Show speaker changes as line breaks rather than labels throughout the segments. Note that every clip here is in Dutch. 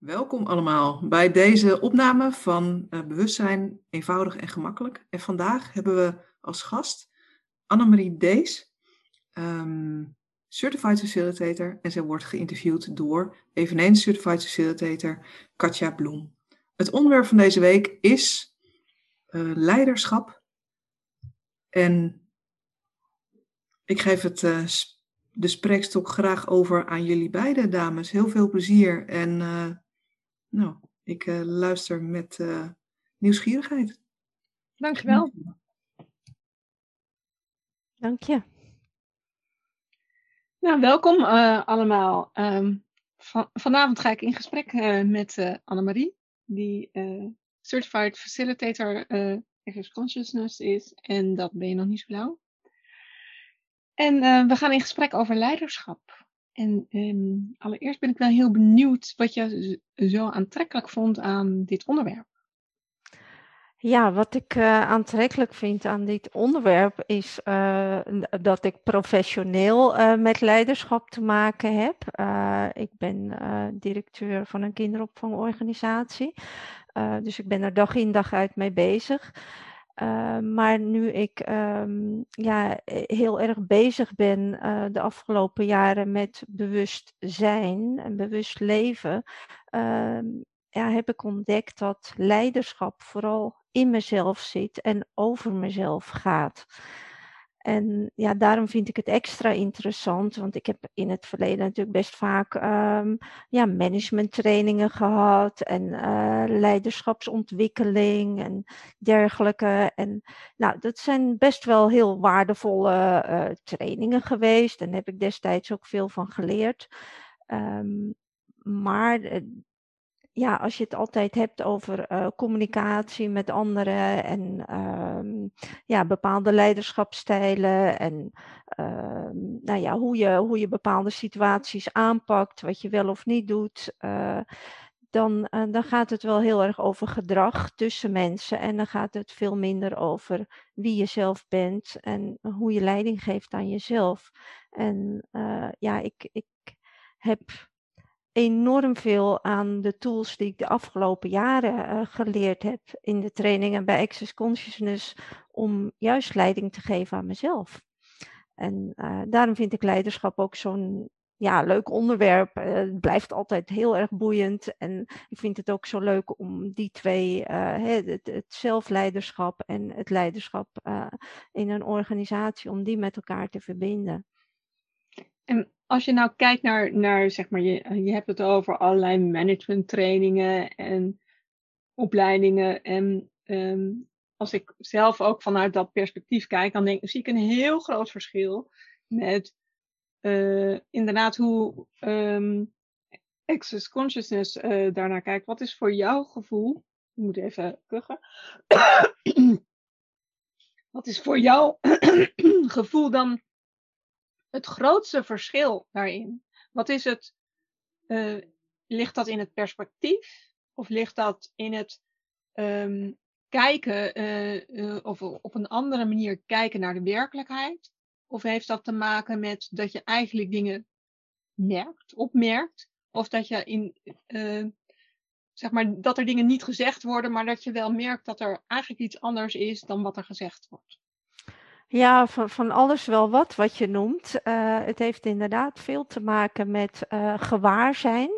Welkom allemaal bij deze opname van uh, Bewustzijn eenvoudig en gemakkelijk. En vandaag hebben we als gast Annemarie Dees, um, Certified Facilitator. En zij wordt geïnterviewd door eveneens Certified Facilitator Katja Bloem. Het onderwerp van deze week is uh, leiderschap. En ik geef het uh, de spreekstok graag over aan jullie beide dames. Heel veel plezier en nou, ik uh, luister met uh, nieuwsgierigheid.
Dankjewel. Dank je. Nou, welkom uh, allemaal. Um, van, vanavond ga ik in gesprek met Annemarie, die Certified Facilitator Access Consciousness is. En dat ben je nog niet zo lang. En we gaan in gesprek over leiderschap. En um, allereerst ben ik wel heel benieuwd wat je zo aantrekkelijk vond aan dit onderwerp.
Ja, wat ik uh, aantrekkelijk vind aan dit onderwerp is uh, dat ik professioneel uh, met leiderschap te maken heb. ik ben directeur van een kinderopvangorganisatie, dus ik ben er dag in dag uit mee bezig. Uh, maar nu ik um, ja, heel erg bezig ben uh, de afgelopen jaren met bewust zijn en bewust leven, uh, ja, heb ik ontdekt dat leiderschap vooral in mezelf zit en over mezelf gaat. En ja, daarom vind ik het extra interessant, want ik heb in het verleden natuurlijk best vaak um, ja, managementtrainingen gehad en uh, leiderschapsontwikkeling en dergelijke. En nou, dat zijn best wel heel waardevolle uh, trainingen geweest en heb ik destijds ook veel van geleerd. Um, maar eh, ja, als je het altijd hebt over uh, communicatie met anderen en um, ja, bepaalde leiderschapstijlen en uh, nou ja, hoe, je, hoe je bepaalde situaties aanpakt, wat je wel of niet doet, uh, dan, dan gaat het wel heel erg over gedrag tussen mensen en dan gaat het veel minder over wie je zelf bent en hoe je leiding geeft aan jezelf. En ja, ik, ik heb enorm veel aan de tools die ik de afgelopen jaren uh, geleerd heb in de trainingen bij Access Consciousness om juist leiding te geven aan mezelf. En uh, daarom vind ik leiderschap ook zo'n ja, leuk onderwerp. Uh, het blijft altijd heel erg boeiend. En ik vind het ook zo leuk om die twee, het, het, zelfleiderschap en het leiderschap in een organisatie, om die met elkaar te verbinden.
En als je nou kijkt naar, naar zeg maar, je, je hebt het over allerlei managementtrainingen en opleidingen. En um, als ik zelf ook vanuit dat perspectief kijk, dan denk, zie ik een heel groot verschil met uh, inderdaad hoe um, access consciousness uh, daarnaar kijkt. Wat is voor jouw gevoel? Ik moet even kuchen. Wat is voor jouw gevoel dan het grootste verschil daarin? Wat is het? Uh, ligt dat in het perspectief? Of ligt dat in het um, kijken uh, uh, of op een andere manier kijken naar de werkelijkheid? Of heeft dat te maken met dat je eigenlijk dingen merkt, opmerkt? Of dat je in, zeg maar, dat er dingen niet gezegd worden, maar dat je wel merkt dat er eigenlijk iets anders is dan wat er gezegd wordt?
Ja, van, van alles wel wat, wat je noemt. Uh, het heeft inderdaad veel te maken met uh, gewaarzijn.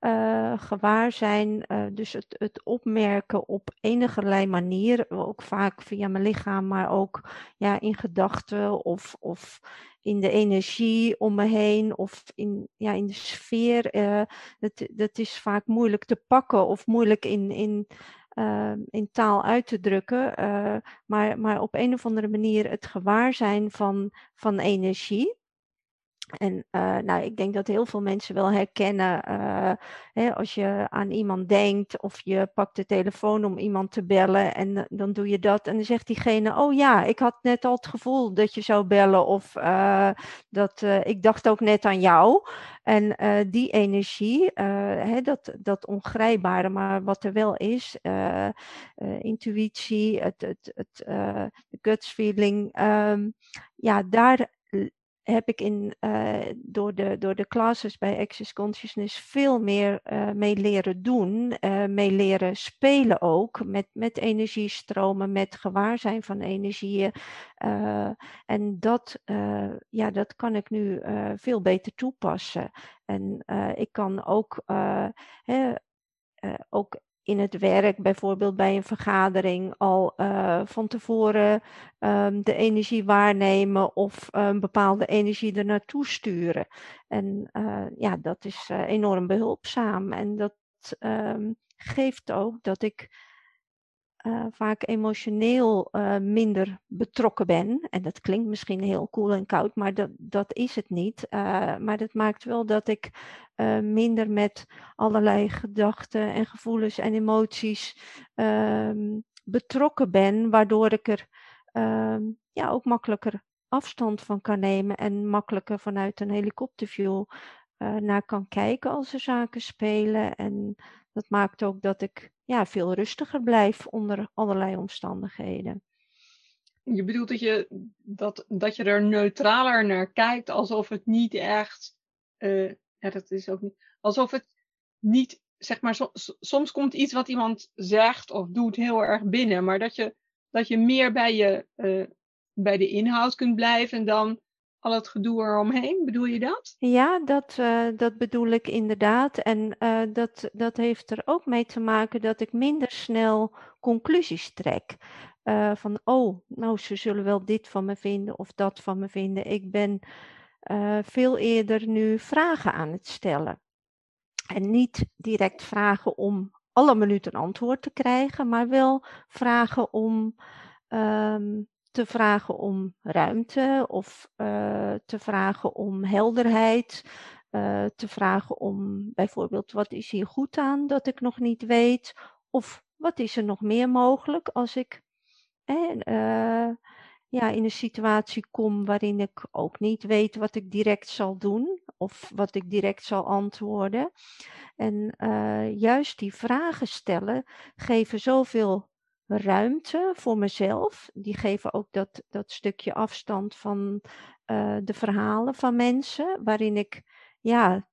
Uh, gewaarzijn, dus het, het opmerken op enige manier, ook vaak via mijn lichaam, maar ook ja, in gedachten of, of in de energie om me heen of in, ja, in de sfeer. dat, dat is vaak moeilijk te pakken of moeilijk in, in uh, in taal uit te drukken, uh, maar, maar op een of andere manier het gewaarzijn van, van energie. En uh, nou, ik denk dat heel veel mensen wel herkennen uh, hè, als je aan iemand denkt of je pakt de telefoon om iemand te bellen en dan doe je dat en dan zegt diegene, oh ja, ik had net al het gevoel dat je zou bellen of dat ik dacht ook net aan jou. En die energie, hè, dat, dat ongrijpbare, maar wat er wel is, intuïtie, het, het, het, de guts feeling, um, ja, daar heb ik in, uh, door, de, door de classes bij Access Consciousness veel meer uh, mee leren doen, uh, mee leren spelen ook, met, met energiestromen, met gewaarzijn van energieën. en dat, ja, dat kan ik nu veel beter toepassen. En ik kan ook, hè, ook in het werk, bijvoorbeeld bij een vergadering, al uh, van tevoren um, de energie waarnemen of een bepaalde energie er naartoe sturen. En uh, ja, dat is uh, enorm behulpzaam. En dat um, geeft ook dat ik uh, vaak emotioneel uh, minder betrokken ben. En dat klinkt misschien heel koel en koud, maar dat, dat is het niet. Uh, maar dat maakt wel dat ik minder met allerlei gedachten en gevoelens en emoties ehm, betrokken ben, waardoor ik er ehm, ja, ook makkelijker afstand van kan nemen en makkelijker vanuit een helikopterview naar kan kijken als er zaken spelen. En dat maakt ook dat ik ja, veel rustiger blijf onder allerlei omstandigheden.
Je bedoelt dat je, dat, dat je er neutraler naar kijkt, alsof het niet echt, uh, ja, dat is ook niet, alsof het niet, zeg maar, soms komt iets wat iemand zegt of doet heel erg binnen, maar dat je, dat je meer bij, je, uh, bij de inhoud kunt blijven dan al het gedoe eromheen. Bedoel je dat?
Ja, dat, uh, dat bedoel ik inderdaad. En uh, dat, dat heeft er ook mee te maken dat ik minder snel conclusies trek. Uh, van, oh, nou, ze zullen wel dit van me vinden of dat van me vinden. Ik ben veel eerder nu vragen aan het stellen. En niet direct vragen om alle minuten antwoord te krijgen, maar wel vragen om um, te vragen om ruimte of uh, te vragen om helderheid. Uh, te vragen om bijvoorbeeld wat is hier goed aan dat ik nog niet weet. Of wat is er nog meer mogelijk als ik uh, ja, in een situatie kom waarin ik ook niet weet wat ik direct zal doen of wat ik direct zal antwoorden. En juist die vragen stellen geven zoveel ruimte voor mezelf. Die geven ook dat, dat stukje afstand van uh, de verhalen van mensen, waarin ik ja,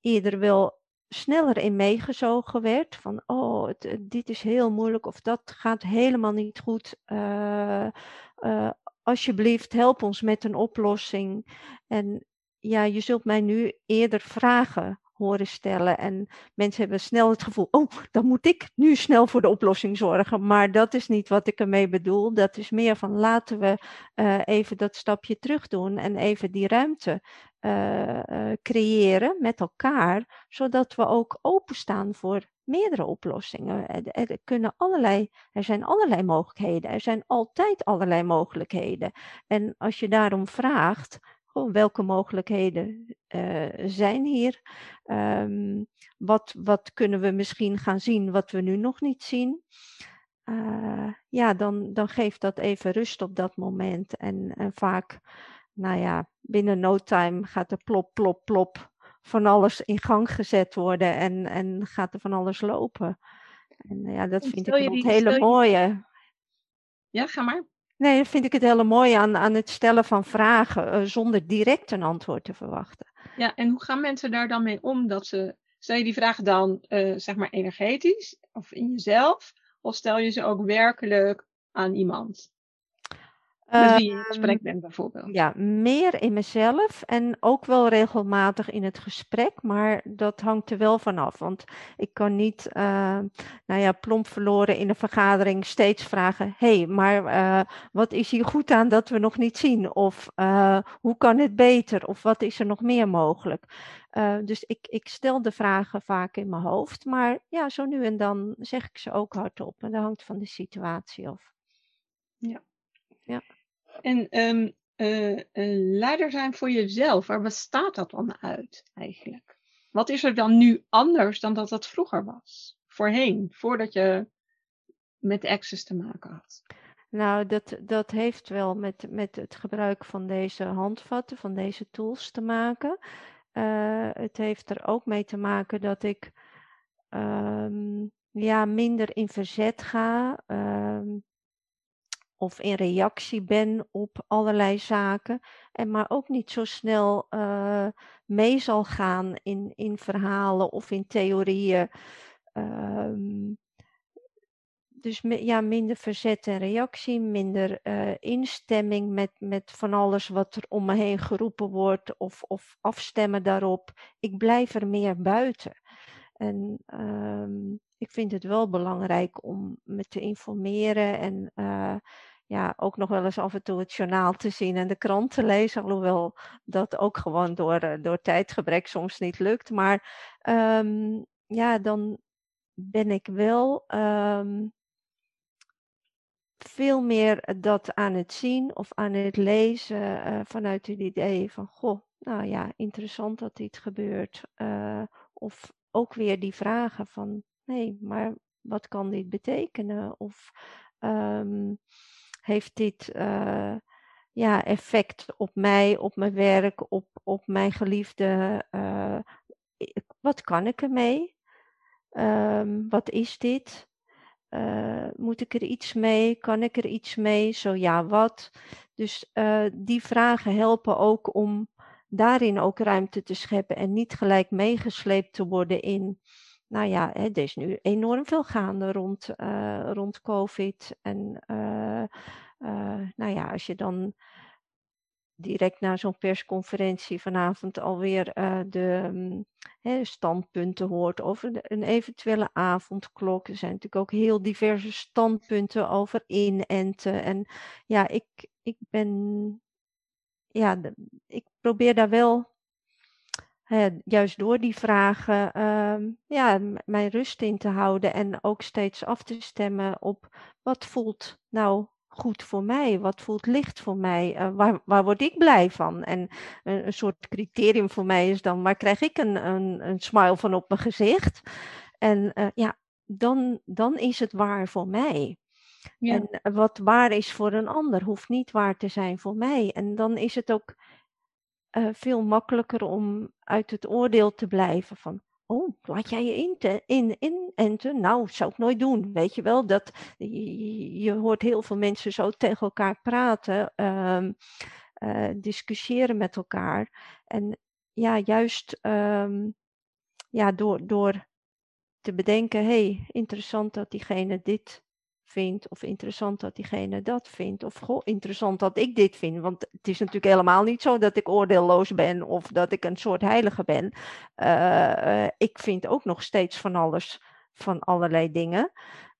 eerder wel sneller in meegezogen werd. Van, oh, het, dit is heel moeilijk of dat gaat helemaal niet goed. Uh, alsjeblieft, help ons met een oplossing. En ja, je zult mij nu eerder vragen horen stellen. En mensen hebben snel het gevoel, oh, dan moet ik nu snel voor de oplossing zorgen. Maar dat is niet wat ik ermee bedoel. Dat is meer van laten we uh, even dat stapje terug doen en even die ruimte uh, uh, creëren met elkaar, zodat we ook openstaan voor meerdere oplossingen. Er, kunnen allerlei, er zijn allerlei mogelijkheden. Er zijn altijd allerlei mogelijkheden. En als je daarom vraagt, oh, welke mogelijkheden uh, zijn hier? Um, wat, wat kunnen we misschien gaan zien wat we nu nog niet zien? Uh, ja, dan, dan geeft dat even rust op dat moment. En, en vaak, nou ja, binnen no time gaat er plop, plop, plop van alles in gang gezet worden en, en gaat er van alles lopen. En ja, dat vind ik een hele mooie.
Ja, ga maar.
Nee, dat vind ik het hele mooie aan, aan het stellen van vragen uh, zonder direct een antwoord te verwachten.
Ja, en hoe gaan mensen daar dan mee om? Dat ze, stel je die vragen dan uh, zeg maar energetisch of in jezelf? Of stel je ze ook werkelijk aan iemand? Met wie je in gesprek ehm, bent bijvoorbeeld.
Ja, meer in mezelf en ook wel regelmatig in het gesprek, maar dat hangt er wel vanaf. Want ik kan niet, uh, nou ja, plomp verloren in een vergadering steeds vragen: hé, hey, maar uh, wat is hier goed aan dat we nog niet zien? Of uh, hoe kan het beter? Of wat is er nog meer mogelijk? dus ik, ik stel de vragen vaak in mijn hoofd, maar ja, zo nu en dan zeg ik ze ook hardop. En dat hangt van de situatie af.
Ja. Ja. En um, uh, leider zijn voor jezelf, waar bestaat dat dan uit eigenlijk? Wat is er dan nu anders dan dat dat vroeger was? Voorheen, voordat je met access te maken had?
Nou, dat, dat heeft wel met, met het gebruik van deze handvatten, van deze tools te maken. Uh, het heeft er ook mee te maken dat ik um, ja, minder in verzet ga. Um, of in reactie ben op allerlei zaken. En maar ook niet zo snel uh, mee zal gaan in, in verhalen of in theorieën. Um, dus ja, minder verzet en reactie, minder uh, instemming met, met van alles wat er om me heen geroepen wordt of, of afstemmen daarop. Ik blijf er meer buiten. En um, ik vind het wel belangrijk om me te informeren en uh, ja, ook nog wel eens af en toe het journaal te zien en de krant te lezen. Alhoewel dat ook gewoon door, uh, door tijdgebrek soms niet lukt. Maar um, ja, dan ben ik wel um, veel meer dat aan het zien of aan het lezen uh, vanuit het idee van, goh, nou ja, interessant dat dit gebeurt. Uh, of ook weer die vragen van, nee, maar wat kan dit betekenen? Of um, heeft dit uh, ja, effect op mij, op mijn werk, op, op mijn geliefde? wat kan ik ermee? Um, wat is dit? Uh, moet ik er iets mee? Kan ik er iets mee? Zo ja, wat? Dus die vragen helpen ook om daarin ook ruimte te scheppen en niet gelijk meegesleept te worden in, nou ja, hè, er is nu enorm veel gaande rond, uh, rond COVID. En nou ja, als je dan direct na zo'n persconferentie vanavond alweer de um, hè, standpunten hoort over een eventuele avondklok. Er zijn natuurlijk ook heel diverse standpunten over inenten. En ja, ik, ik ben, ja, ik probeer daar wel uh, juist door die vragen uh, ja, mijn rust in te houden en ook steeds af te stemmen op wat voelt nou goed voor mij? Wat voelt licht voor mij? Uh, waar, waar word ik blij van? En een, een, soort criterium voor mij is dan, waar krijg ik een, een, een smile van op mijn gezicht? En uh, ja, dan, dan is het waar voor mij. Ja. En wat waar is voor een ander, hoeft niet waar te zijn voor mij. En dan is het ook uh, veel makkelijker om uit het oordeel te blijven van, Oh, laat jij je in, in, inenten? Nou, zou ik nooit doen. Weet je wel, dat, je, je hoort heel veel mensen zo tegen elkaar praten, um, uh, discussiëren met elkaar. En ja, juist um, ja, door, door te bedenken, hey, interessant dat diegene dit vindt, of interessant dat diegene dat vindt, of interessant dat ik dit vind. Want het is natuurlijk helemaal niet zo dat ik oordeelloos ben of dat ik een soort heilige ben. Uh, ik vind ook nog steeds van alles, van allerlei dingen.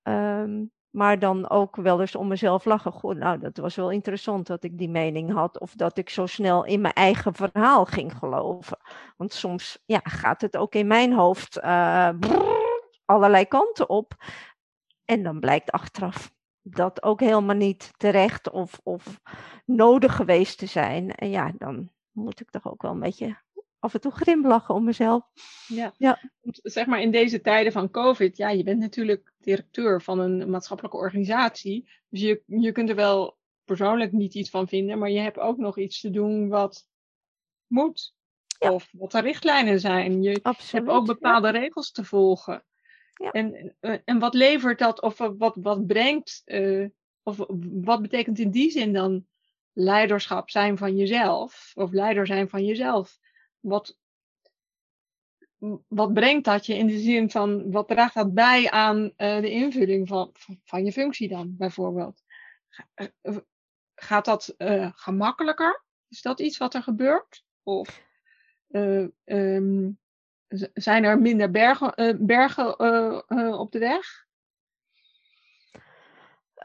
Um, maar dan ook wel eens om mezelf lachen. Goh, nou, dat was wel interessant dat ik die mening had. Of dat ik zo snel in mijn eigen verhaal ging geloven. Want soms ja, gaat het ook in mijn hoofd brrr, allerlei kanten op. En dan blijkt achteraf dat ook helemaal niet terecht of, of nodig geweest te zijn. En ja, dan moet ik toch ook wel een beetje af en toe grimlachen om mezelf.
Ja. ja, zeg maar in deze tijden van COVID, ja, je bent natuurlijk directeur van een maatschappelijke organisatie. Dus je, je kunt er wel persoonlijk niet iets van vinden, maar je hebt ook nog iets te doen wat moet. Ja. Of wat de richtlijnen zijn. Je Absoluut, hebt ook bepaalde ja. regels te volgen. En, eh, en wat levert dat, of wat, wat brengt, uh, of wat betekent in die zin dan leiderschap zijn van jezelf, of leider zijn van jezelf? Wat, wat brengt dat je in de zin van, wat draagt dat bij aan de invulling van, van, je functie dan, bijvoorbeeld? Gaat dat gemakkelijker? Is dat iets wat er gebeurt? Of um, zijn er minder bergen, uh, bergen uh, uh, op de weg?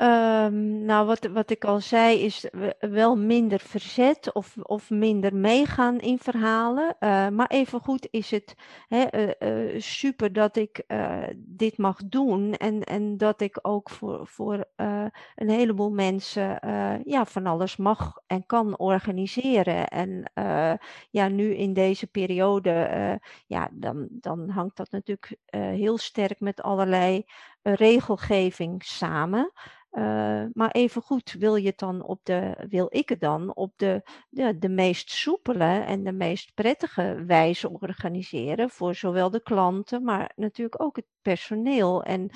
Um, nou, wat, wat ik al zei, is wel minder verzet of, of minder meegaan in verhalen. Uh, maar evengoed is het hè, uh, uh, super dat ik dit mag doen. En, en dat ik ook voor, voor een heleboel mensen ja, van alles mag en kan organiseren. En ja, nu in deze periode, ja, dan, dan hangt dat natuurlijk heel sterk met allerlei regelgeving samen. Uh, maar evengoed wil je het dan op de, wil ik het dan op de, de, de meest soepele en de meest prettige wijze organiseren voor zowel de klanten, maar natuurlijk ook het personeel. En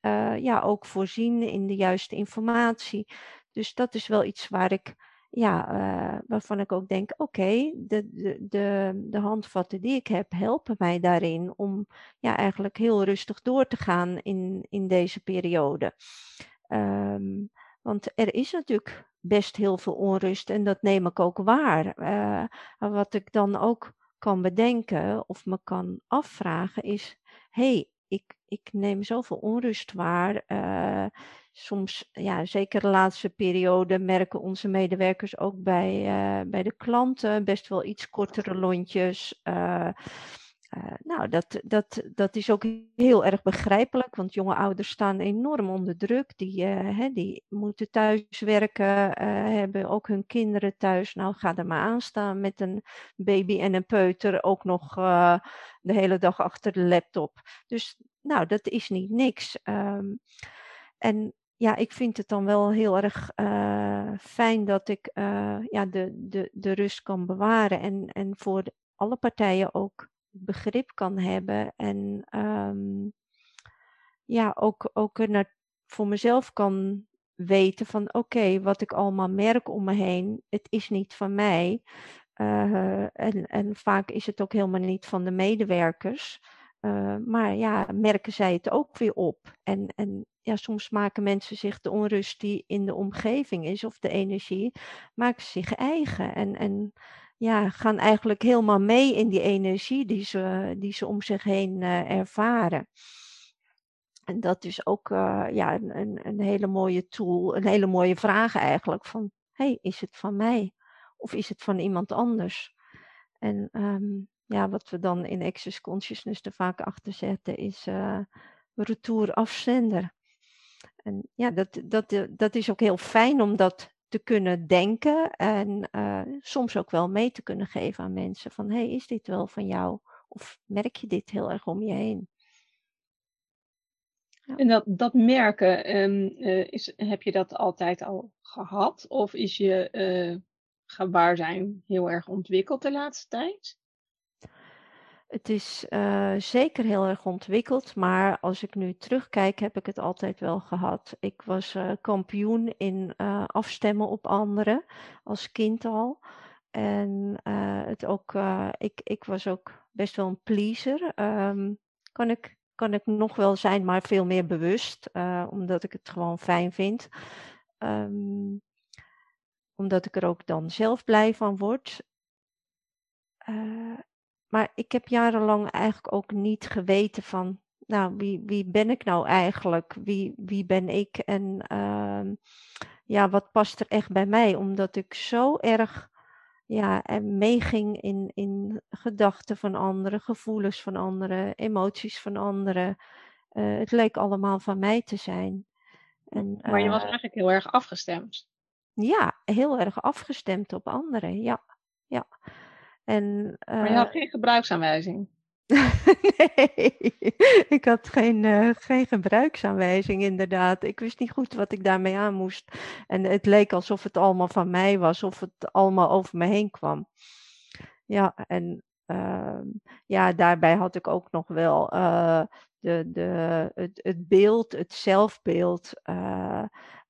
uh, ja, ook voorzien in de juiste informatie. dus dat is wel iets waar ik, ja, uh, waarvan ik ook denk, oké, de, de, de, de handvatten die ik heb helpen mij daarin om ja, eigenlijk heel rustig door te gaan in, in deze periode. Um, want er is natuurlijk best heel veel onrust en dat neem ik ook waar. Uh, wat ik dan ook kan bedenken of me kan afvragen is: hey, ik, ik neem zoveel onrust waar. Uh, soms, ja, zeker de laatste periode, merken onze medewerkers ook bij, uh, bij de klanten best wel iets kortere lontjes. Uh, nou, dat, dat, dat is ook heel erg begrijpelijk, want jonge ouders staan enorm onder druk. Die, uh, hè, die moeten thuis werken, uh, hebben ook hun kinderen thuis. Nou, ga er maar aan staan met een baby en een peuter, ook nog de hele dag achter de laptop. Dus, nou, dat is niet niks. Um, en ja, ik vind het dan wel heel erg fijn dat ik ja, de, de, de rust kan bewaren en, en voor alle partijen ook begrip kan hebben en um, ja, ook, ook naar, voor mezelf kan weten van oké, wat ik allemaal merk om me heen, het is niet van mij. Uh, en, en vaak is het ook helemaal niet van de medewerkers. Uh, maar ja, merken zij het ook weer op. En, en ja, soms maken mensen zich de onrust die in de omgeving is, of de energie, maken zich eigen. En, en ja, gaan eigenlijk helemaal mee in die energie die ze, die ze om zich heen uh, ervaren. En dat is ook uh, ja, een, een hele mooie tool, een hele mooie vraag eigenlijk. Van, hey, is het van mij? Of is het van iemand anders? En um, ja, wat we dan in Access Consciousness er vaak achter zetten is uh, retour afzender. En ja, dat, dat, dat is ook heel fijn om dat te kunnen denken en uh, soms ook wel mee te kunnen geven aan mensen van hey, is dit wel van jou? Of merk je dit heel erg om je heen?
En dat, dat merken, um, uh, is, heb je dat altijd al gehad? Of is je uh, gewaarzijn heel erg ontwikkeld de laatste tijd?
Het is uh, zeker heel erg ontwikkeld, maar als ik nu terugkijk, heb ik het altijd wel gehad. Ik was uh, kampioen in uh, afstemmen op anderen als kind al. En het ook, ik, ik was ook best wel een pleaser. Um, kan, ik, kan ik nog wel zijn, maar veel meer bewust, omdat ik het gewoon fijn vind. Um, omdat ik er ook dan zelf blij van word. Uh, maar ik heb jarenlang eigenlijk ook niet geweten van, nou, wie, wie ben ik nou eigenlijk? Wie, wie ben ik? En uh, ja, wat past er echt bij mij? Omdat ik zo erg ja, meeging in, in gedachten van anderen, gevoelens van anderen, emoties van anderen. Uh, het leek allemaal van mij te zijn.
En, maar je was uh, eigenlijk heel erg afgestemd.
Ja, heel erg afgestemd op anderen, ja. ja. En,
uh, maar je had geen gebruiksaanwijzing?
nee, ik had geen, uh, geen gebruiksaanwijzing inderdaad. Ik wist niet goed wat ik daarmee aan moest. En het leek alsof het allemaal van mij was, of het allemaal over me heen kwam. Ja, en uh, ja, daarbij had ik ook nog wel uh, de, de, het, het beeld, het zelfbeeld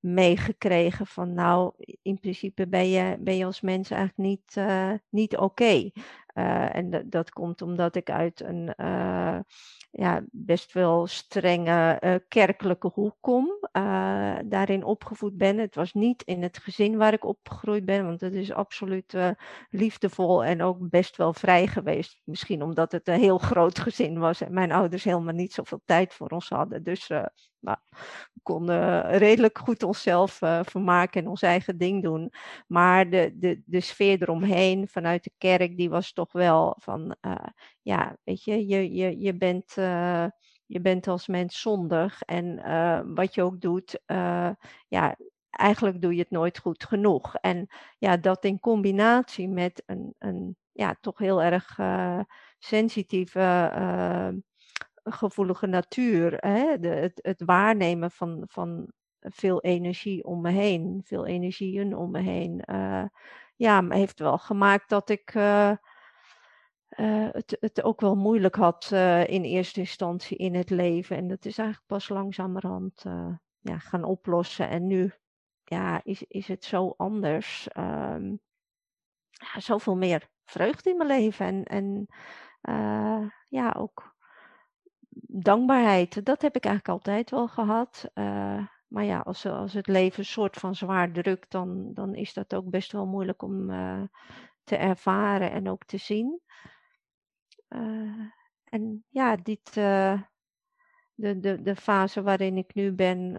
meegekregen van nou, in principe ben je, ben je als mens eigenlijk niet, uh, niet oké. Uh, en dat, dat komt omdat ik uit een uh, ja, best wel strenge kerkelijke hoek kom. daarin opgevoed ben. Het was niet in het gezin waar ik opgegroeid ben, want het is absoluut liefdevol en ook best wel vrij geweest. Misschien omdat het een heel groot gezin was en mijn ouders helemaal niet zoveel tijd voor ons hadden. Dus nou, we konden redelijk goed onszelf uh, vermaken en ons eigen ding doen. Maar de, de, de sfeer eromheen vanuit de kerk, die was toch wel van, uh, ja, weet je, je, je, je, bent, uh, je bent als mens zondig. En wat je ook doet, ja, eigenlijk doe je het nooit goed genoeg. En ja, dat in combinatie met een, een ja, toch heel erg sensitieve gevoelige natuur, hè? De, het, waarnemen van, van veel energie om me heen, veel energieën om me heen, uh, ja, heeft wel gemaakt dat ik uh, uh, het, het ook wel moeilijk had in eerste instantie in het leven. En dat is eigenlijk pas langzamerhand ja, gaan oplossen. En nu ja, is, is het zo anders. Um, ja, zoveel meer vreugde in mijn leven. En, en ja, ook dankbaarheid. Dat heb ik eigenlijk altijd wel gehad. Uh, maar ja, als, als het leven een soort van zwaar drukt, dan, dan is dat ook best wel moeilijk om uh, te ervaren en ook te zien. en ja, dit, de, de, de fase waarin ik nu ben,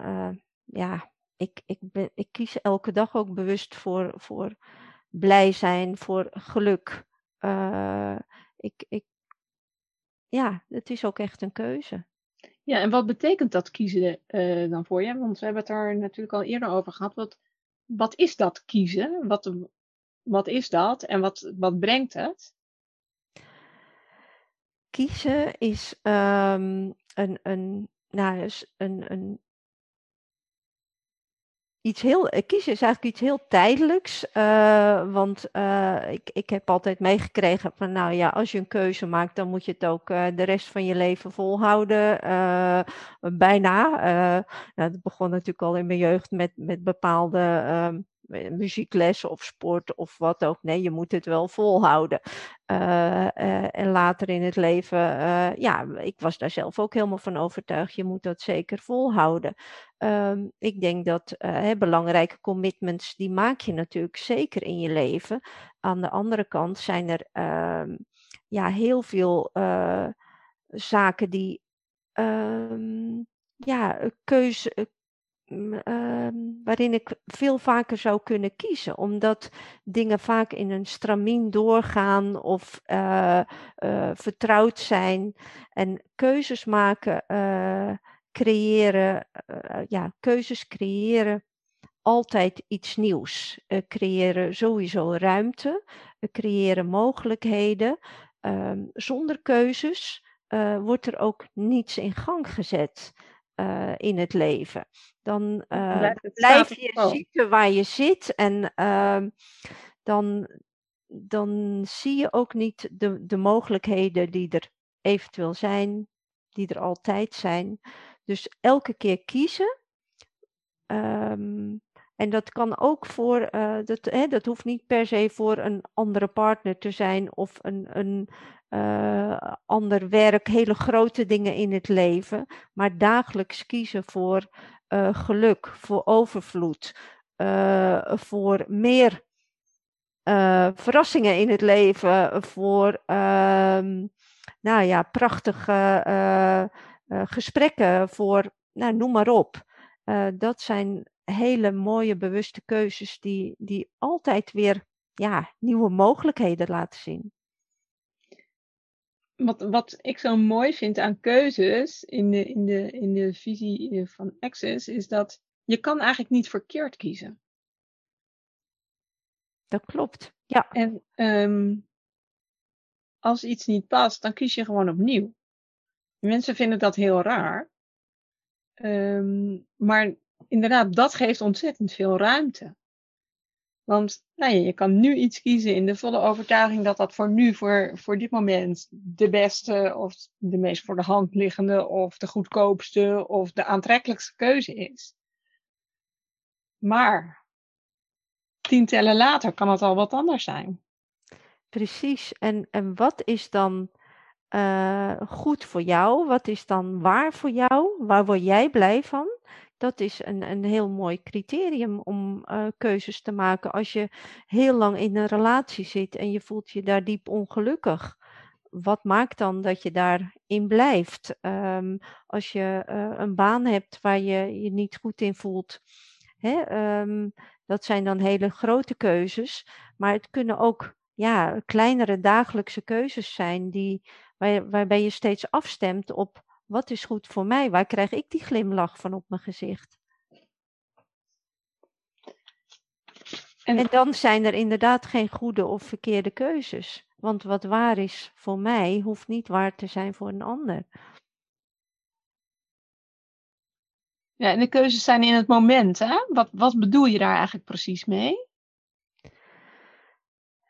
ja, ik, ik, ben, ik kies elke dag ook bewust voor, voor blij zijn, voor geluk. Ik, ik, ja, het is ook echt een keuze.
Ja, en wat betekent dat kiezen uh, dan voor je? Want we hebben het er natuurlijk al eerder over gehad. Wat, wat is dat kiezen? Wat, wat is dat en wat, wat brengt het?
Kiezen is um, een, een, nou, een, een iets heel, eh, kiezen is eigenlijk iets heel tijdelijks. Uh, want uh, ik, ik heb altijd meegekregen van, nou ja, als je een keuze maakt, dan moet je het ook de rest van je leven volhouden. bijna. nou, dat begon natuurlijk al in mijn jeugd met, met bepaalde ehm, muzieklessen of sport of wat ook. Nee, je moet het wel volhouden. Uh, uh, en later in het leven, ja, ik was daar zelf ook helemaal van overtuigd. Je moet dat zeker volhouden. Um, ik denk dat belangrijke commitments, die maak je natuurlijk zeker in je leven. Aan de andere kant zijn er ehm, ja, heel veel zaken die um, ja, keuze, uh, waarin ik veel vaker zou kunnen kiezen, omdat dingen vaak in een stramien doorgaan of uh, uh, vertrouwd zijn en keuzes maken, uh, creëren, ja, keuzes creëren altijd iets nieuws, creëren sowieso ruimte, creëren mogelijkheden. Ehm, zonder keuzes wordt er ook niets in gang gezet uh, in het leven. Dan uh, blijf je zitten waar je zit en uh, dan, dan zie je ook niet de, de mogelijkheden die er eventueel zijn, die er altijd zijn. Dus elke keer kiezen. Um, en dat kan ook voor, uh, dat, hè, dat hoeft niet per se voor een andere partner te zijn of een, een uh, ander werk, hele grote dingen in het leven, maar dagelijks kiezen voor uh, geluk, voor overvloed, voor meer verrassingen in het leven, voor ehm, nou ja, prachtige gesprekken, voor nou, noem maar op. dat zijn hele mooie bewuste keuzes die, die altijd weer ja, nieuwe mogelijkheden laten zien.
Wat, wat ik zo mooi vind aan keuzes in de, in, de, in de visie van Access is dat je kan eigenlijk niet verkeerd kiezen.
Dat klopt, ja.
En um, als iets niet past, dan kies je gewoon opnieuw. Mensen vinden dat heel raar. Um, maar inderdaad, dat geeft ontzettend veel ruimte. Want nou ja, je kan nu iets kiezen in de volle overtuiging dat dat voor nu, voor, voor dit moment, de beste of de meest voor de hand liggende of de goedkoopste of de aantrekkelijkste keuze is. Maar tien tellen later kan het al wat anders zijn.
Precies. En, en wat is dan uh, goed voor jou? Wat is dan waar voor jou? Waar word jij blij van? Dat is een, een heel mooi criterium om uh, keuzes te maken. Als je heel lang in een relatie zit en je voelt je daar diep ongelukkig. Wat maakt dan dat je daarin blijft? Um, als je uh, een baan hebt waar je je niet goed in voelt. Hè, um, dat zijn dan hele grote keuzes. Maar het kunnen ook ja, kleinere dagelijkse keuzes zijn die, waar, waarbij je steeds afstemt op wat is goed voor mij? Waar krijg ik die glimlach van op mijn gezicht? En, en dan zijn er inderdaad geen goede of verkeerde keuzes. Want wat waar is voor mij, hoeft niet waar te zijn voor een ander.
Ja, en de keuzes zijn in het moment, hè? Wat, wat bedoel je daar eigenlijk precies mee?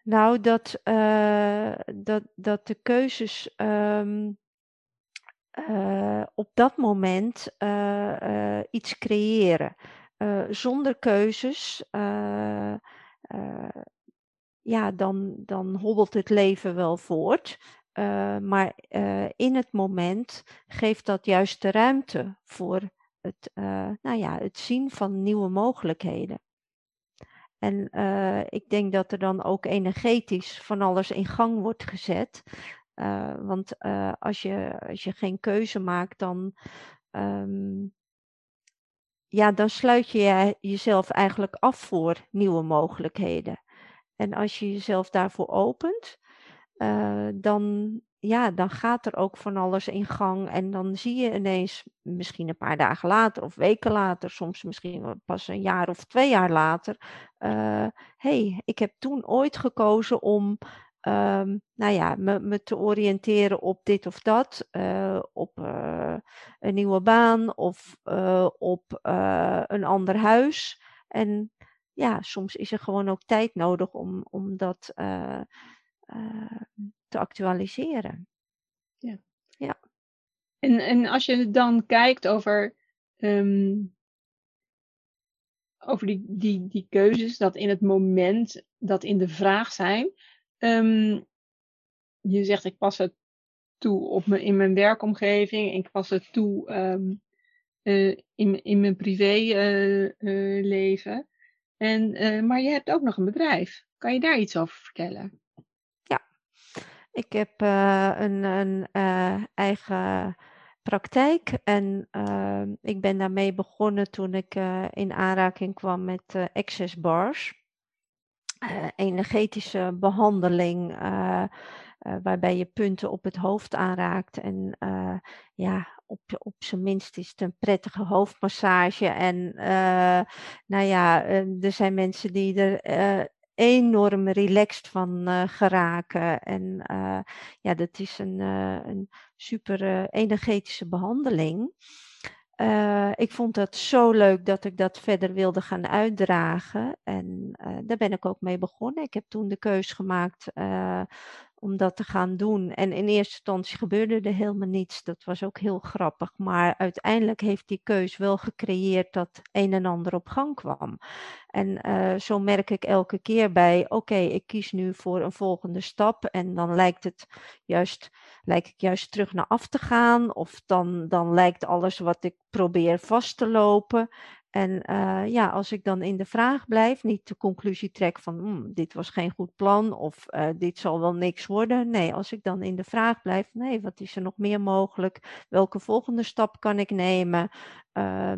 Nou, dat, uh, dat, dat de keuzes um, uh, op dat moment uh, uh, iets creëren. zonder keuzes, ja, dan, dan hobbelt het leven wel voort. maar in het moment geeft dat juist de ruimte voor het, nou ja, het zien van nieuwe mogelijkheden. En ik denk dat er dan ook energetisch van alles in gang wordt gezet. Want als, je, als je geen keuze maakt, dan, ehm, ja, dan sluit je jezelf eigenlijk af voor nieuwe mogelijkheden. En als je jezelf daarvoor opent, dan, ja, dan gaat er ook van alles in gang. En dan zie je ineens, misschien een paar dagen later of weken later, soms misschien pas een jaar of twee jaar later. Hé, hey, ik heb toen ooit gekozen om um, nou ja, me, me, te oriënteren op dit of dat, uh, op uh, een nieuwe baan of uh, op een ander huis. En ja, soms is er gewoon ook tijd nodig om, om dat te actualiseren.
Ja. ja. En, en als je dan kijkt over, um, over die, die, die keuzes, dat in het moment dat in de vraag zijn, um, je zegt ik pas het toe op me, in mijn werkomgeving, ik pas het toe um, uh, in, in mijn privéleven. Uh, uh, leven. en, maar je hebt ook nog een bedrijf. Kan je daar iets over vertellen?
Ik heb uh, een, een uh, eigen praktijk en uh, ik ben daarmee begonnen toen ik in aanraking kwam met access bars. Energetische behandeling waarbij je punten op het hoofd aanraakt en ja, op, op zijn minst is het een prettige hoofdmassage. En nou ja, er zijn mensen die er enorm relaxed van geraken. En ja, dat is een, een super energetische behandeling. Ik vond dat zo leuk dat ik dat verder wilde gaan uitdragen. En daar ben ik ook mee begonnen. Ik heb toen de keus gemaakt om dat te gaan doen. En in eerste instantie gebeurde er helemaal niets. Dat was ook heel grappig. Maar uiteindelijk heeft die keus wel gecreëerd dat een en ander op gang kwam. En uh, zo merk ik elke keer bij, oké, ik kies nu voor een volgende stap. En dan lijkt het juist, lijkt ik juist terug naar af te gaan. Of dan, dan lijkt alles wat ik probeer vast te lopen. En uh, ja, als ik dan in de vraag blijf, niet de conclusie trek van hm, dit was geen goed plan of uh, dit zal wel niks worden. Nee, als ik dan in de vraag blijf, nee, wat is er nog meer mogelijk? Welke volgende stap kan ik nemen? Uh,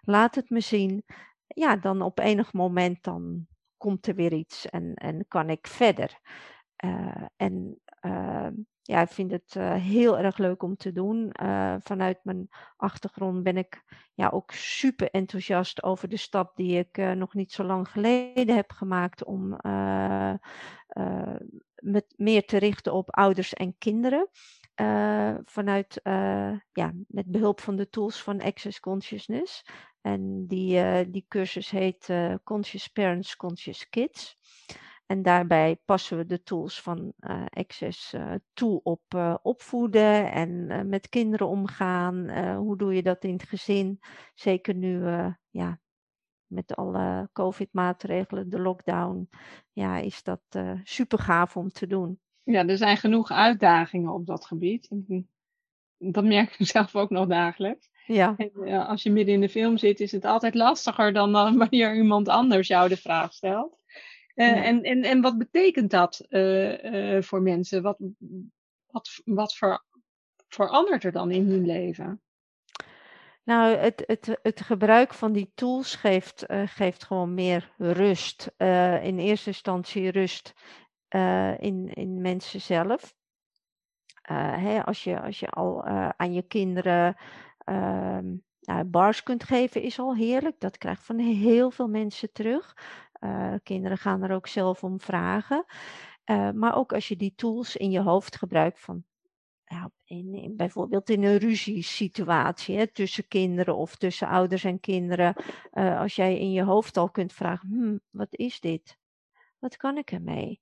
laat het me zien. Ja, dan op enig moment dan komt er weer iets en, en kan ik verder. Uh, en ehm, ja, ik vind het uh, heel erg leuk om te doen. Uh, vanuit mijn achtergrond ben ik ja, ook super enthousiast over de stap die ik uh, nog niet zo lang geleden heb gemaakt om met meer te richten op ouders en kinderen. vanuit, ja, met behulp van de tools van Access Consciousness. En die, die cursus heet Conscious Parents, Conscious Kids. En daarbij passen we de tools van uh, Access uh, toe op uh, opvoeden en met kinderen omgaan. hoe doe je dat in het gezin? Zeker nu ja, met alle COVID-maatregelen, de lockdown, ja, is dat super gaaf om te doen.
Ja, er zijn genoeg uitdagingen op dat gebied. Dat merk ik zelf ook nog dagelijks. Ja. En, als je midden in de film zit, is het altijd lastiger dan wanneer iemand anders jou de vraag stelt. Uh, en, en, en wat betekent dat uh, uh, voor mensen? Wat, wat, wat ver, verandert er dan in hun leven?
Nou, het, het, het gebruik van die tools geeft, geeft gewoon meer rust. in eerste instantie rust in, in mensen zelf. Hè, als, je, als je al aan je kinderen ehm, nou, bars kunt geven, is al heerlijk. Dat krijgt van heel veel mensen terug. Uh, kinderen gaan er ook zelf om vragen. Uh, maar ook als je die tools in je hoofd gebruikt van ja, in, bijvoorbeeld in een ruziesituatie hè, tussen kinderen of tussen ouders en kinderen. Uh, als jij in je hoofd al kunt vragen, hm, wat is dit? Wat kan ik ermee?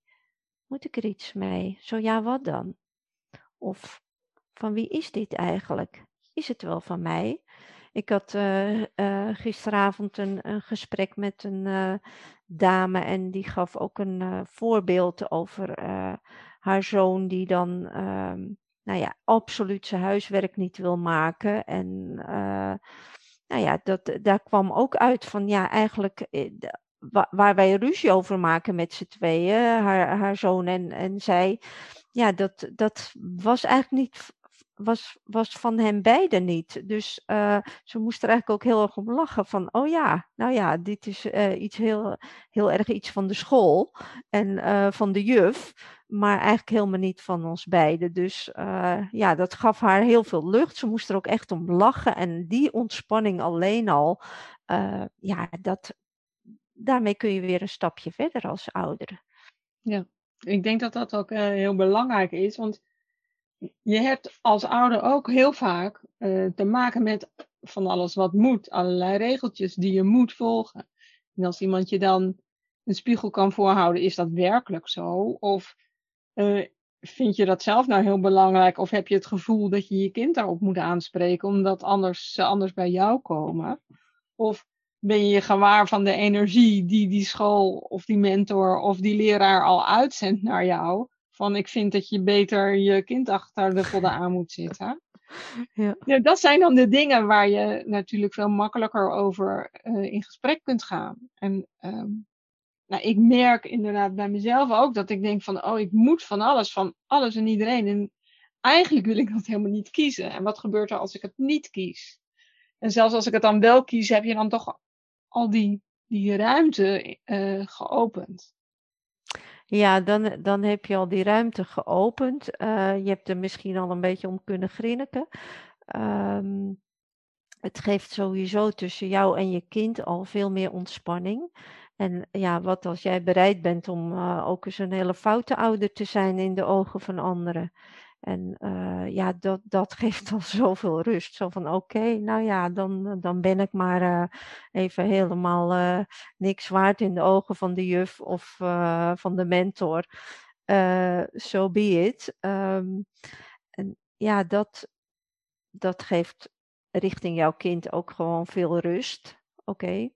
Moet ik er iets mee? Zo ja, wat dan? Of van wie is dit eigenlijk? Is het wel van mij? Ik had uh, uh, gisteravond een, een, gesprek met een uh, dame en die gaf ook een voorbeeld over haar zoon die dan, ehm, nou ja, absoluut zijn huiswerk niet wil maken. En nou ja, dat, daar kwam ook uit van ja, eigenlijk waar wij ruzie over maken met z'n tweeën, haar, haar zoon en, en zij, ja, dat, dat was eigenlijk niet was, was van hen beiden niet. Dus uh, ze moest er eigenlijk ook heel erg om lachen. Van, oh ja, nou ja, dit is uh, iets heel, heel erg iets van de school en uh, van de juf. Maar eigenlijk helemaal niet van ons beiden. Dus ja, dat gaf haar heel veel lucht. Ze moest er ook echt om lachen. En die ontspanning alleen al, ja, dat, daarmee kun je weer een stapje verder als ouder.
Ja, ik denk dat dat ook heel belangrijk is. Want je hebt als ouder ook heel vaak uh, te maken met van alles wat moet. Allerlei regeltjes die je moet volgen. En als iemand je dan een spiegel kan voorhouden, is dat werkelijk zo? Of uh, vind je dat zelf nou heel belangrijk? Of heb je het gevoel dat je je kind daarop moet aanspreken, omdat anders, ze anders bij jou komen? Of ben je gewaar van de energie die die school of die mentor of die leraar al uitzendt naar jou? Van ik vind dat je beter je kind achter de vodden aan moet zitten. Ja. ja. dat zijn dan de dingen waar je natuurlijk veel makkelijker over uh, in gesprek kunt gaan. En um, nou, ik merk inderdaad bij mezelf ook dat ik denk van, oh, ik moet van alles, van alles en iedereen. En eigenlijk wil ik dat helemaal niet kiezen. En wat gebeurt er als ik het niet kies? En zelfs als ik het dan wel kies, heb je dan toch al die, die ruimte uh, geopend.
Ja, dan, dan heb je al die ruimte geopend. Uh, je hebt er misschien al een beetje om kunnen grinniken. Um, het geeft sowieso tussen jou en je kind al veel meer ontspanning. En ja, wat als jij bereid bent om uh, ook eens een hele foute ouder te zijn in de ogen van anderen. En uh, ja, dat, dat geeft al zoveel rust. Zo van oké, nou ja, dan, dan ben ik maar uh, even helemaal niks waard in de ogen van de juf of van de mentor. So so be it. Um, en ja, dat, dat geeft richting jouw kind ook gewoon veel rust. Oké.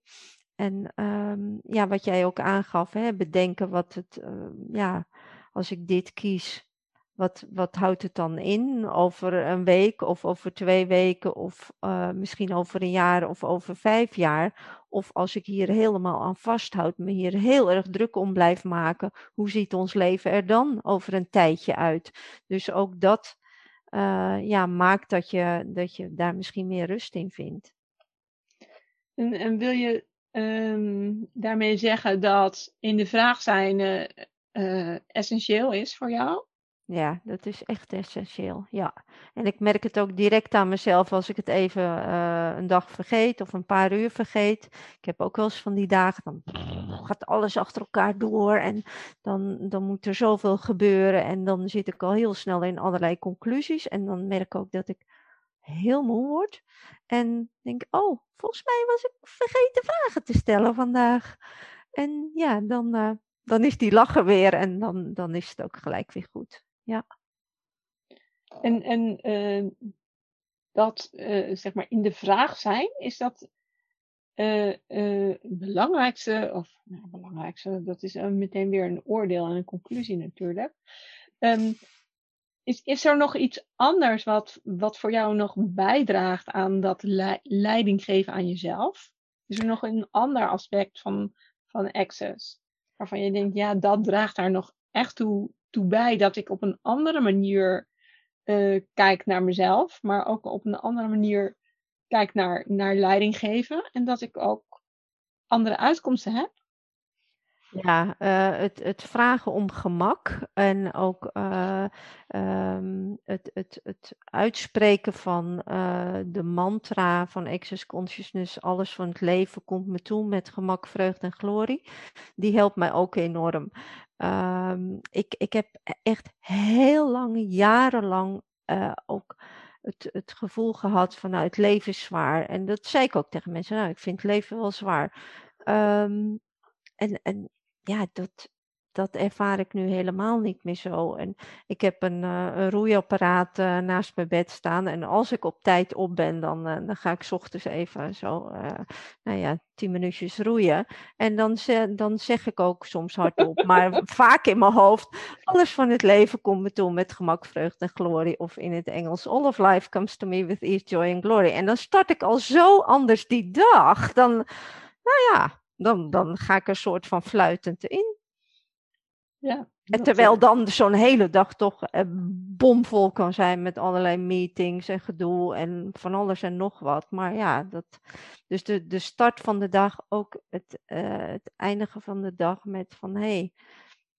En um, ja, wat jij ook aangaf, hè, bedenken wat het, ja, als ik dit kies, wat, wat houdt het dan in? Over een week of over twee weken of uh, misschien over een jaar of over vijf jaar? Of als ik hier helemaal aan vasthoud, me hier heel erg druk om blijf maken, hoe ziet ons leven er dan over een tijdje uit? Dus ook dat uh, ja, maakt dat je, dat je daar misschien meer rust in vindt.
En, en wil je um, daarmee zeggen dat in de vraag zijn uh, essentieel is voor jou?
Ja, dat is echt essentieel. Ja. En ik merk het ook direct aan mezelf als ik het even uh, een dag vergeet of een paar uur vergeet. Ik heb ook wel eens van die dagen, dan gaat alles achter elkaar door en dan, dan moet er zoveel gebeuren. En dan zit ik al heel snel in allerlei conclusies. En dan merk ik ook dat ik heel moe word. En denk, oh, volgens mij was ik vergeten vragen te stellen vandaag. En ja, dan, uh, dan is die lachen weer en dan, dan is het ook gelijk weer goed ja.
En, en uh, dat, uh, zeg maar, in de vraag zijn, is dat uh, het belangrijkste, of nou, belangrijkste, dat is meteen weer een oordeel en een conclusie natuurlijk. Um, is, is er nog iets anders wat, wat voor jou nog bijdraagt aan dat le leiding geven aan jezelf? Is er nog een ander aspect van, van access? Waarvan je denkt, ja, dat draagt daar nog echt toe toe bij dat ik op een andere manier uh, kijk naar mezelf, maar ook op een andere manier kijk naar, naar leiding geven en dat ik ook andere uitkomsten heb.
Ja, uh, het, het vragen om gemak en ook uh, um, het, het, het uitspreken van de mantra van Access Consciousness, alles van het leven komt me toe met gemak, vreugde en glorie, die helpt mij ook enorm. Um, ik, ik heb echt heel lang, jarenlang uh, ook het, het gevoel gehad van nou, het leven is zwaar. En dat zei ik ook tegen mensen, nou, ik vind het leven wel zwaar. Um, en, en ja, dat, dat ervaar ik nu helemaal niet meer zo. En ik heb een, uh, een roeiapparaat uh, naast mijn bed staan. En als ik op tijd op ben, dan, dan ga ik s ochtends even zo, nou ja, tien minuutjes roeien. En dan, dan zeg ik ook soms hardop, maar vaak in mijn hoofd, alles van het leven komt me toe met gemak, vreugde en glorie. Of in het Engels, all of life comes to me with ease, joy and glory. En dan start ik al zo anders die dag. Dan, nou ja, dan, dan ga ik een soort van fluitend in. Ja, en terwijl eh, dan zo'n hele dag toch eh, bomvol kan zijn met allerlei meetings en gedoe en van alles en nog wat. Maar ja, dat, dus de, de start van de dag, ook het, uh, het eindigen van de dag met van hé, hey,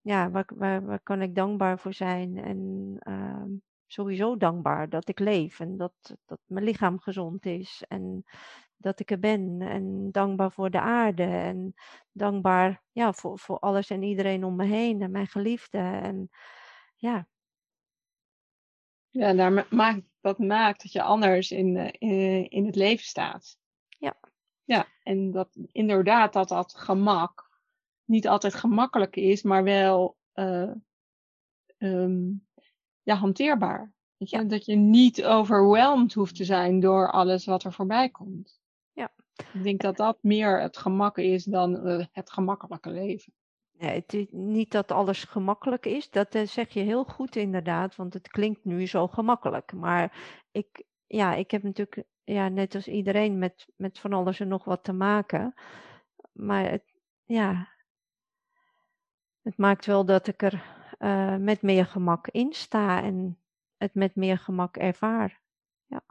ja, waar, waar, waar kan ik dankbaar voor zijn? En uh, sowieso dankbaar dat ik leef en dat, dat mijn lichaam gezond is. En dat ik er ben. En dankbaar voor de aarde. En dankbaar ja, voor, voor alles en iedereen om me heen. En mijn geliefden. En ja.
Ja, daar maakt, dat maakt dat je anders in, in, in het leven staat.
Ja.
Ja, en dat inderdaad dat dat gemak niet altijd gemakkelijk is, maar wel uh, um, ja, hanteerbaar. Weet je? Dat je niet overweldigd hoeft te zijn door alles wat er voorbij komt. Ik denk dat dat meer het gemak is dan uh, het gemakkelijke leven.
Nee, het is niet dat alles gemakkelijk is, dat uh, zeg je heel goed inderdaad, want het klinkt nu zo gemakkelijk. Maar ik, ja, ik heb natuurlijk, ja, net als iedereen, met, met van alles en nog wat te maken. Maar het, ja, het maakt wel dat ik er uh, met meer gemak in sta en het met meer gemak ervaar. Ja.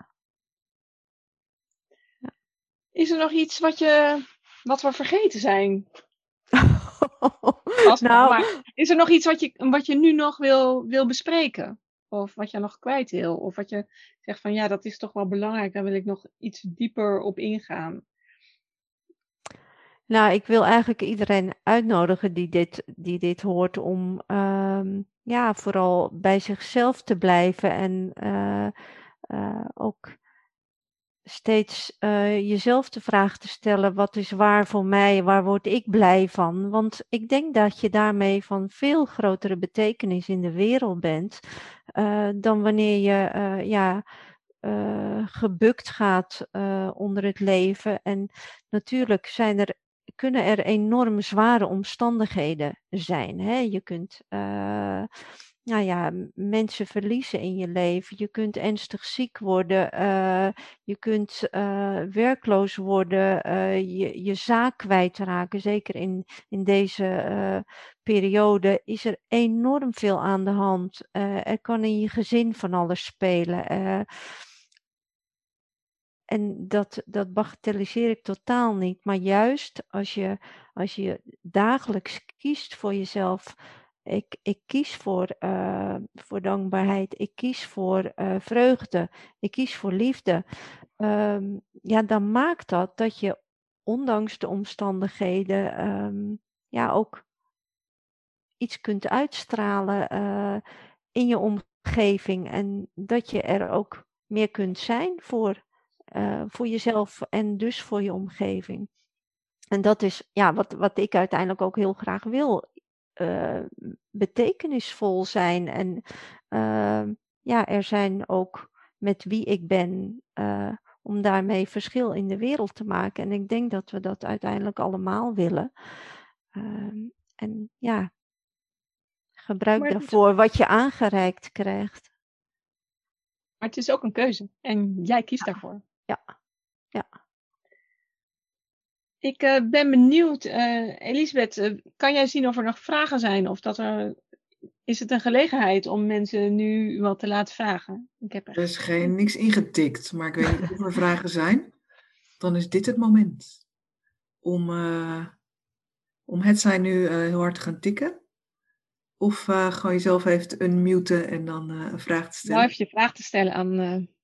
Is er nog iets wat, je, wat we vergeten zijn? nou, maar, is er nog iets wat je, wat je nu nog wil, wil bespreken? Of wat je nog kwijt wil? Of wat je zegt van ja, dat is toch wel belangrijk, daar wil ik nog iets dieper op ingaan.
Nou, ik wil eigenlijk iedereen uitnodigen die dit, die dit hoort om uh, ja, vooral bij zichzelf te blijven en uh, uh, ook steeds uh, jezelf de vraag te stellen: wat is waar voor mij? Waar word ik blij van? Want ik denk dat je daarmee van veel grotere betekenis in de wereld bent uh, dan wanneer je uh, ja, gebukt gaat onder het leven. En natuurlijk zijn er kunnen er enorm zware omstandigheden zijn. Hè? Je kunt nou ja, mensen verliezen in je leven. Je kunt ernstig ziek worden. Uh, je kunt uh, werkloos worden. Uh, je, je zaak kwijtraken. Zeker in, in deze periode is er enorm veel aan de hand. er kan in je gezin van alles spelen. en dat, dat bagatelliseer ik totaal niet. Maar juist als je, als je dagelijks kiest voor jezelf ik, ik kies voor, uh, voor dankbaarheid. Ik kies voor uh, vreugde. Ik kies voor liefde. Um, ja, dan maakt dat dat je ondanks de omstandigheden um, ja, ook iets kunt uitstralen uh, in je omgeving. En dat je er ook meer kunt zijn voor, voor jezelf en dus voor je omgeving. En dat is ja, wat, wat ik uiteindelijk ook heel graag wil uh, betekenisvol zijn. En uh, ja, er zijn ook met wie ik ben, uh, om daarmee verschil in de wereld te maken. En ik denk dat we dat uiteindelijk allemaal willen. Ehm, en ja, gebruik daarvoor wat je aangereikt krijgt.
Maar het is ook een keuze en jij kiest daarvoor.
Ja.
Ik uh, ben benieuwd, uh, Elisabeth, uh, kan jij zien of er nog vragen zijn? Of dat er, is het een gelegenheid om mensen nu wat te laten vragen?
Ik heb er is geen, niks ingetikt, maar ik weet niet of er vragen zijn. Dan is dit het moment om, om het zijn nu heel hard te gaan tikken. Of gewoon jezelf even te unmuten en dan een vraag te stellen.
Nou, even je vraag te stellen aan...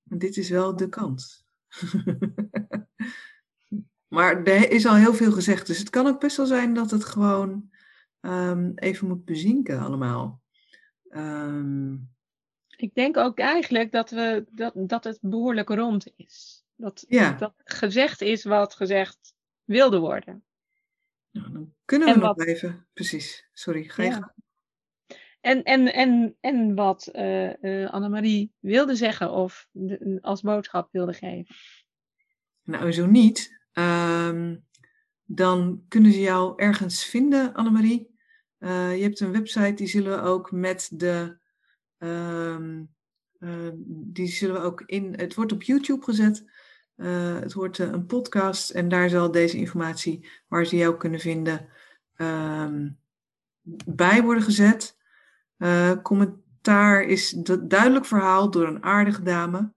En dit is wel de kans. Maar er is al heel veel gezegd, dus het kan ook best wel zijn dat het gewoon um, even moet bezinken allemaal. Um,
ik denk ook eigenlijk dat, we, dat, dat het behoorlijk rond is. Dat, ja. dat gezegd is wat gezegd wilde worden.
Nou, dan kunnen we en nog wat... even. Precies, sorry, ga je ja.
En, en, en, en wat uh, uh, Annemarie wilde zeggen of de, als boodschap wilde geven.
Nou, zo niet. Um, dan kunnen ze jou ergens vinden, Annemarie. Uh, je hebt een website, die zullen we ook met de. Um, die zullen we ook in. Het wordt op YouTube gezet. Uh, het wordt een podcast en daar zal deze informatie, waar ze jou kunnen vinden, um, bij worden gezet. Commentaar is duidelijk verhaal door een aardige dame.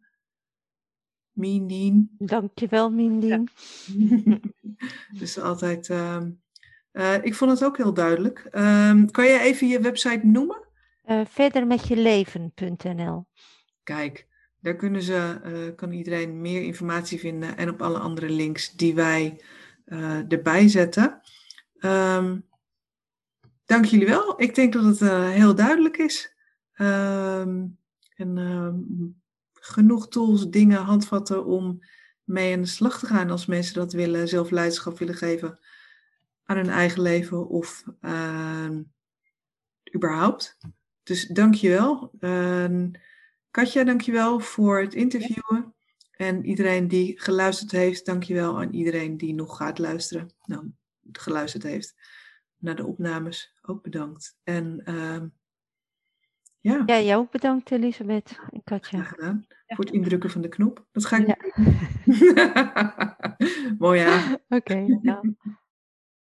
Mindien.
Dankjewel, Mindien.
Ja. dus altijd. Uh, uh, ik vond het ook heel duidelijk. Uh, kan je even je website noemen?
Uh, verdermetjeleven.nl.
Kijk, daar kunnen ze, uh, kan iedereen meer informatie vinden en op alle andere links die wij erbij zetten. Um, dank jullie wel. Ik denk dat het heel duidelijk is. Um, en um, genoeg tools, dingen, handvatten om mee aan de slag te gaan als mensen dat willen, zelf leiderschap willen geven aan hun eigen leven of überhaupt. Dus dank je wel. Katja, dankjewel voor het interviewen. En iedereen die geluisterd heeft, dankjewel aan iedereen die nog gaat luisteren. Nou, geluisterd heeft naar de opnames. Ook bedankt. En uh, ja.
Ja, jou ook bedankt, Elisabeth en Katja.
Gedaan. Voor het indrukken van de knop. Dat ga ik ja. Mooi ja.
Oké, okay.